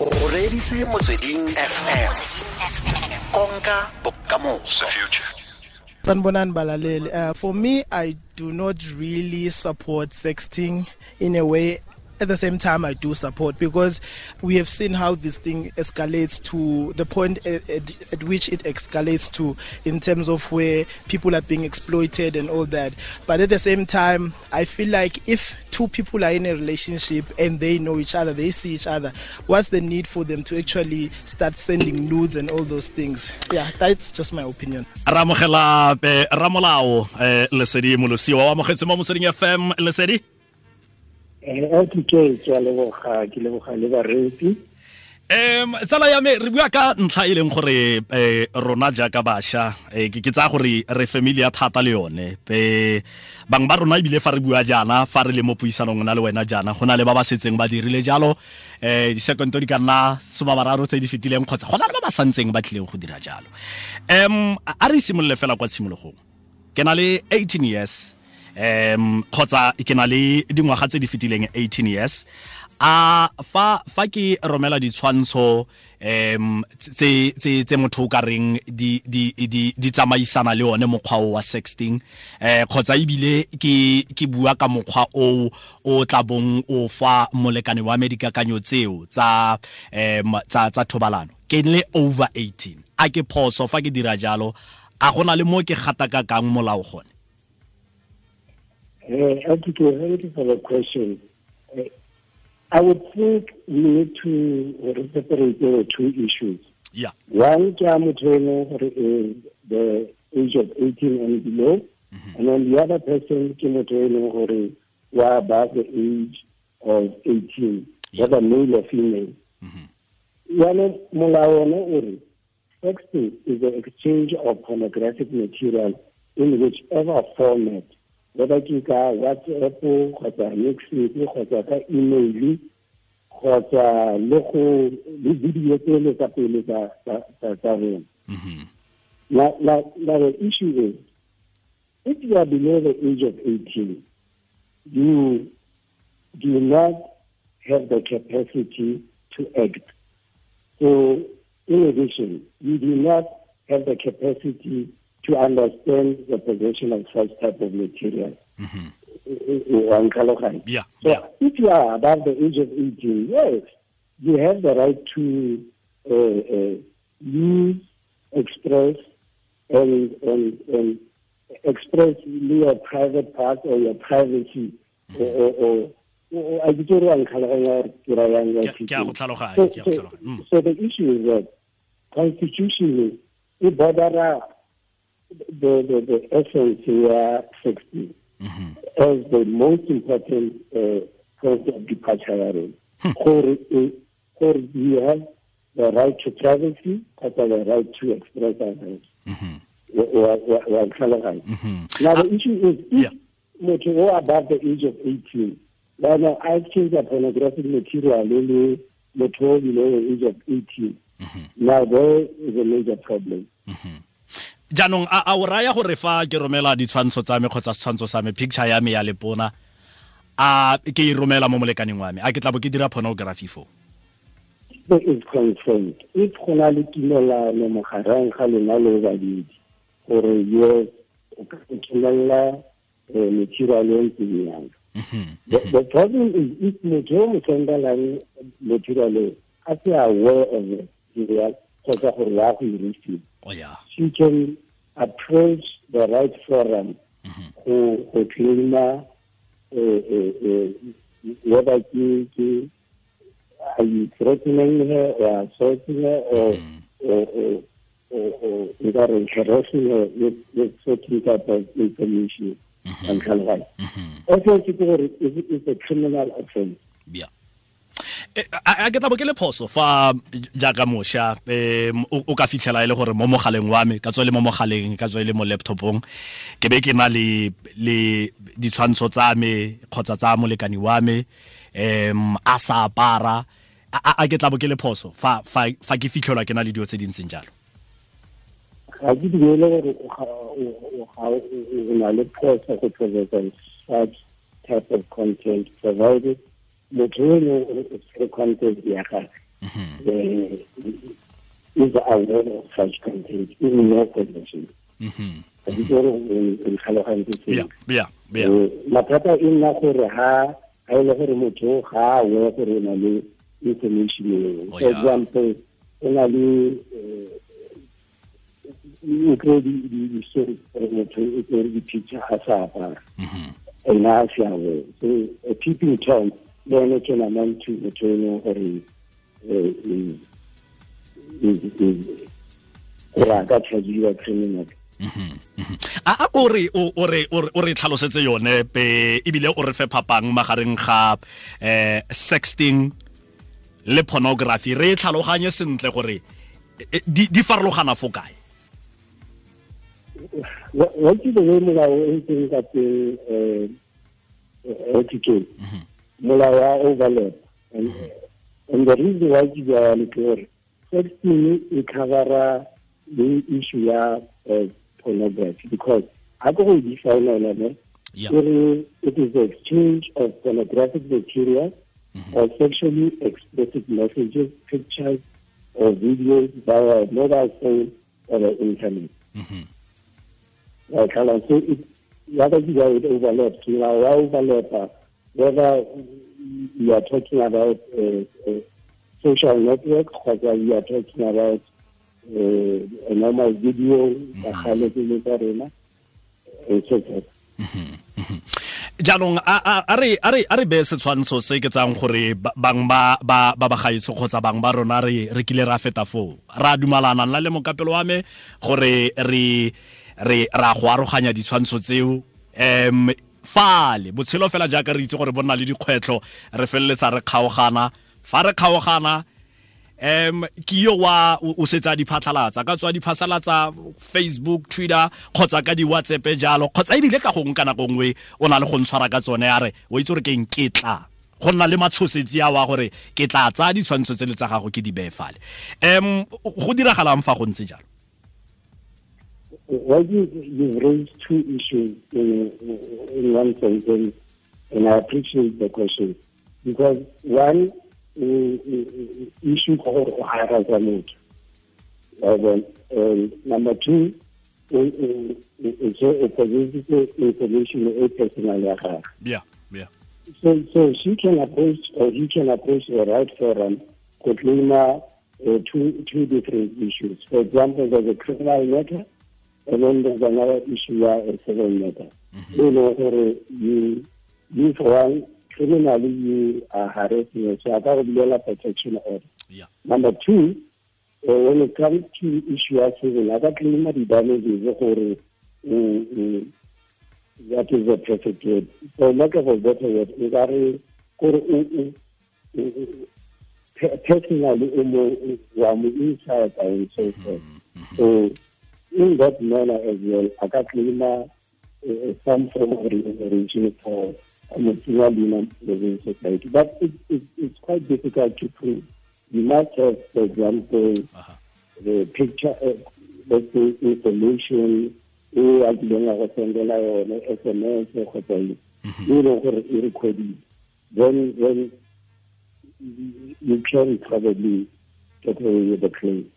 o reditse motsweding fm konka bokamoso. Sanibonani balaleli. Uh, for me i do not really support sexting in a way at the same time I do support because we have seen how this thing escalates to the point at, at, at, which it escalates to in terms of where people are being exploited and all that. But at the same time, I feel like if two people are in a relationship and they know each other, they see each other, what's the need for them to actually start sending nudes and all those things? Yeah, that's just my opinion. ramogela eh, ramolao eh, lesedi molosiwa wa mogetse mo motsweding fm lesedi ke a ke le um tsala ya me re bua ka ntlha e leng gore eh, rona jaaka bašwa eh, ke tsaya gore re family ya thata le yone. Pe bang ba rona ebile fa re bua jaana fa re le mo puisanong na le wena jaana go na le ba ba setseng ba dirile jalo. Eh disekonto di ka nna somabararo tse di fetileng kgotsa go na le ba ba santseng ba tlileng go dira jalo. Um a re simolole fela kwa tshimologong. Ke na le 18 years um kgotsa ke na le dingwaga tse di fetileng 18 years. A fa fa ke romela ditshwantsho um tse tse tse motho o ka reng di di di di tsamaisana le one mokgwa o wa sexting eh kgotsa ebile ke ke bua ka mokgwa o o tla bong o fa molekane wa me dikakanyo tseo tsa um tsa tsa thobalano. Ke le over 18 a ke phoso fa ke dira jalo a gona le mo ke gataka kang molao gone Uh, Thank you for the question. Uh, I would think we need to separate the two issues. Yeah. One, is the age of 18 and below, mm-hmm. and then the other person, who are above the age of 18, yeah. whether male or female. Mm-hmm. Sexting is the exchange of pornographic material in whichever format whether ke ka whatsapp kgotsa nexit kgotsa ka email kgotsa le go le video tsele tsa pele tsa rona. Now, now the issue is if you are below the age of 18 you do not have the capacity to act. So in addition you do not have the capacity to understand the possession of such type of material. Mm-hmm. Yeah. So yeah. if you are above the age of 18, yes, you have the right to uh, uh, use, express, and, and, and express your private part or your privacy mm-hmm. or, or, or so, so the issue is that constitutionally, it borders the, the, the essence here, 60, mm-hmm. as the most important uh, point of departure. Hmm. Or you have the right to privacy, but the right to express ourselves. Mm-hmm. Mm-hmm. Now, the uh, issue is if yeah. you above the age of 18, then I think the pornographic material only below the age of 18. Mm-hmm. Now, there is a major problem. Mm-hmm. Jaanong a o raya gore fa ke romela ditshwantsho tsa me kgotsa setshwantsho sa me picture ya me ya lepona a ke e romela mo molekaneng wa me. A ke tla bo ke dira pornography foo is if go na le tumelano mogareng ga lena le babedi gore yo o ka itumelela material e ntseng yalo the problem is if motho yo mo sendelang material e a se aware of it kgotsa gore ya go e receive. Oh, she can approach the right forum go go claima whether ke ke are you threatening her or assaulting her or or or harassing her with with certain type of information and kind of like. Also, it's a criminal offense. Yeah. A ke tlabo ke le phoso fa jaaka mošwa um o ka fitlhela e le gore mo mogaleng wa me ka tswa le mo mogaleng ka tswa le mo laptopong ke be ke na le le ditshwantsho tsa me kgotsa tsa molekani wa me um a sa apara. A ke tlabo ke le phoso fa fa fa ke fitlhelwa ke na le dio tse di ntseng jalo. Ga ke dumele gore o na le phoso go tsweletsa such type of content provided motho yo o tshwere content ya gage um is aware of such content in your condition ga o Eh, mathata e nna gore ha ga e le gore motho ga a aware gore o na le information eo. Oh, for example o na le eh, o kry di-story gore motho o tsere di-picture a sa apara. Ena a se aware. So a peeping tom le yone ke namang to motho e leng gore eh, gore a ka chargiwa criminal. A a kore o re tlhalosetse yone pe ebile o re fe phapang magareng ga eh sexting le pornography. Re e tlhaloganye sentle gore eh, di di farologana fo kae? Wa ke way molao o ntseng ka teng um etiquette molao wa overlap. And and the reason why ke jalo ke gore sexting e covera le issue ya eh, pornography because ha ke go definela ne Yeah. e it is the exchange of pornographic material or sexually explicit messages pictures or videos via mobile phone or the internet. Like Alan, so it whether you are it overlaps, you know, overlap, uh, whether you are talking about uh, a social network, whether you are talking about uh, a normal video, mm and so forth. jaanong a a- a re a re a re be setshwantsho se ke tsang gore ba- bang ba ba bagaetso kgotsa bang ba rona re re kile ra feta foo. Re ra dumalana nna le mokapelo wa me gore re re ra go aroganya ditshwantsho tseo. Um fale. Botshelo fela jaaka re itse gore bo nna le dikgwetlho re feleletsa re kgaogana. Fa re kgaogana um ke yo wa o setsa diphatlhalatsa ka tswa diphasalatsa facebook twitter kgotsa ka di-whatsapp jalo kgotsa ebile ka gongwe ka nako nngwe o na le go ntshwara ka tsone ya re o itse gore ke eng ke tla. Go nna le matshosetsi a wa gore ke tla tsaya ditshwantsho tse le tsa gago ke di beye fale. Um go diragalang fa go ntse jalo Well, you, you've raised two issues in, in one sentence, and I appreciate the question. Because one issue called Ohara Zamut. And number two, it's information a personal yeah yeah So, so she can approach, or he can approach the right forum to claim uh, two, two different issues. For example, there's a criminal matter, and then there's another issue, uh, a civil matter. You know, or you, you for one, criminally you are harassing, so I got to protection order. yeah Number two, uh, when it comes to issue of civil, I got claim the damages or uh, that is the perfect word. For lack of a better word, is that or personally wamo inside and so forth. So in that manner as well, I got claim uh, some form of remuneration for Muslim living society. But it, it, it's quite difficult to prove. You must have, for example, the picture, uh, let's say information, e a kileng a go sendela yone sms kgotsa e e leng gore e recordile then then you can probably get away with the claim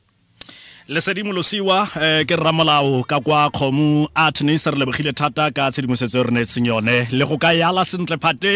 lesedi molosiwa um ke rramolao ka kwa kgomo a tene se re lebogile thata ka tshedimosetso e re neetseng yone. Le go ka yala sentle phate